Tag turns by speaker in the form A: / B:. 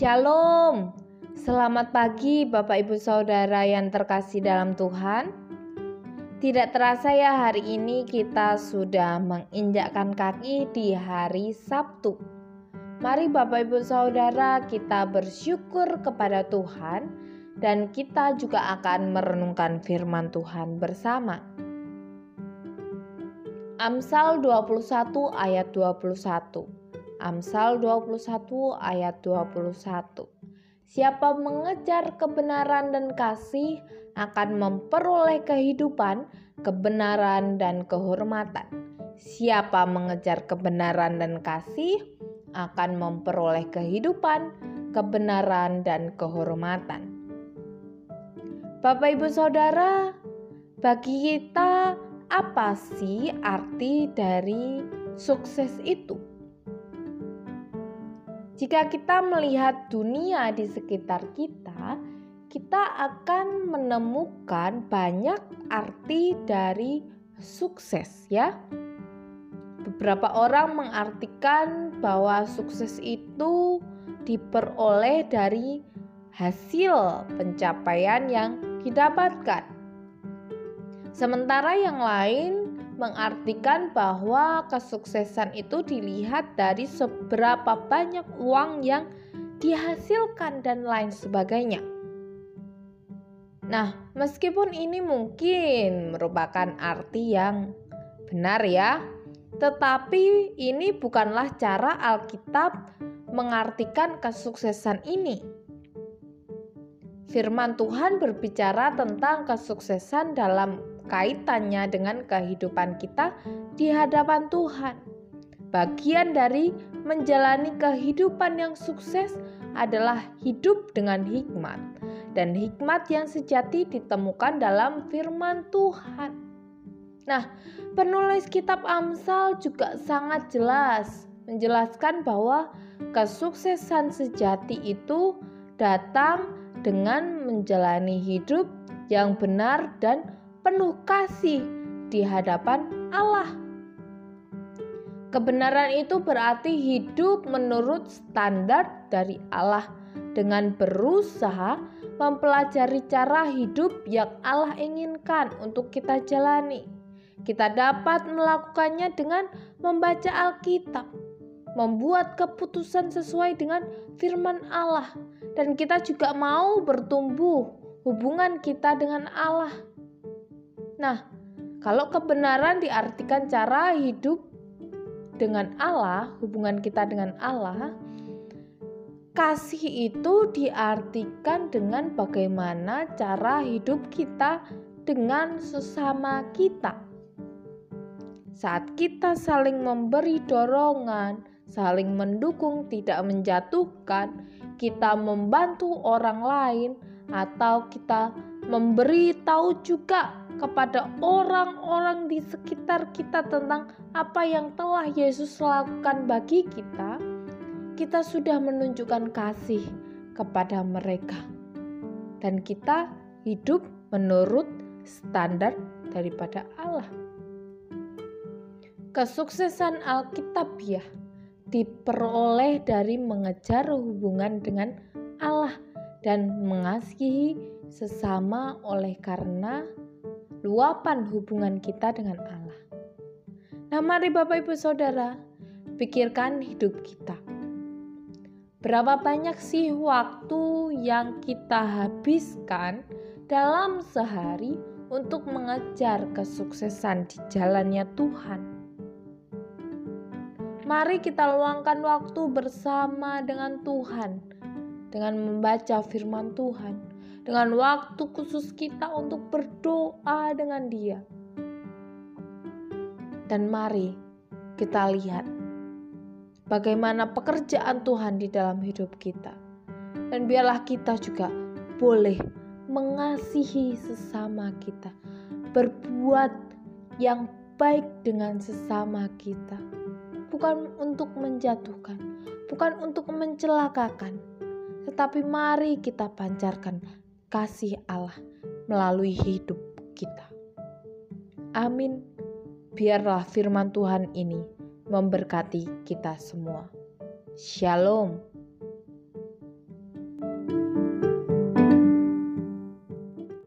A: Shalom, selamat pagi Bapak Ibu Saudara yang terkasih dalam Tuhan. Tidak terasa ya hari ini kita sudah menginjakkan kaki di hari Sabtu. Mari Bapak Ibu Saudara kita bersyukur kepada Tuhan dan kita juga akan merenungkan firman Tuhan bersama. Amsal 21 ayat 21 Amsal 21 ayat 21. Siapa mengejar kebenaran dan kasih akan memperoleh kehidupan, kebenaran dan kehormatan. Siapa mengejar kebenaran dan kasih akan memperoleh kehidupan, kebenaran dan kehormatan. Bapak Ibu Saudara, bagi kita apa sih arti dari sukses itu? Jika kita melihat dunia di sekitar kita, kita akan menemukan banyak arti dari sukses, ya. Beberapa orang mengartikan bahwa sukses itu diperoleh dari hasil pencapaian yang didapatkan. Sementara yang lain mengartikan bahwa kesuksesan itu dilihat dari seberapa banyak uang yang dihasilkan dan lain sebagainya. Nah, meskipun ini mungkin merupakan arti yang benar ya, tetapi ini bukanlah cara Alkitab mengartikan kesuksesan ini. Firman Tuhan berbicara tentang kesuksesan dalam kaitannya dengan kehidupan kita di hadapan Tuhan. Bagian dari menjalani kehidupan yang sukses adalah hidup dengan hikmat, dan hikmat yang sejati ditemukan dalam firman Tuhan. Nah, penulis Kitab Amsal juga sangat jelas menjelaskan bahwa kesuksesan sejati itu datang dengan menjalani hidup yang benar dan penuh kasih di hadapan Allah. Kebenaran itu berarti hidup menurut standar dari Allah dengan berusaha mempelajari cara hidup yang Allah inginkan untuk kita jalani. Kita dapat melakukannya dengan membaca Alkitab, membuat keputusan sesuai dengan firman Allah, dan kita juga mau bertumbuh hubungan kita dengan Allah Nah, kalau kebenaran diartikan cara hidup dengan Allah, hubungan kita dengan Allah, kasih itu diartikan dengan bagaimana cara hidup kita dengan sesama kita. Saat kita saling memberi dorongan, saling mendukung, tidak menjatuhkan, kita membantu orang lain, atau kita memberi tahu juga kepada orang-orang di sekitar kita tentang apa yang telah Yesus lakukan bagi kita, kita sudah menunjukkan kasih kepada mereka, dan kita hidup menurut standar daripada Allah. Kesuksesan Alkitabiah diperoleh dari mengejar hubungan dengan Allah dan mengasihi sesama oleh karena luapan hubungan kita dengan Allah. Nah, mari Bapak Ibu Saudara, pikirkan hidup kita. Berapa banyak sih waktu yang kita habiskan dalam sehari untuk mengejar kesuksesan di jalannya Tuhan? Mari kita luangkan waktu bersama dengan Tuhan, dengan membaca firman Tuhan, dengan waktu khusus kita untuk berdoa dengan Dia. Dan mari kita lihat bagaimana pekerjaan Tuhan di dalam hidup kita. Dan biarlah kita juga boleh mengasihi sesama kita, berbuat yang baik dengan sesama kita, bukan untuk menjatuhkan, bukan untuk mencelakakan, tetapi mari kita pancarkan kasih Allah melalui hidup kita. Amin. Biarlah firman Tuhan ini memberkati kita semua. Shalom.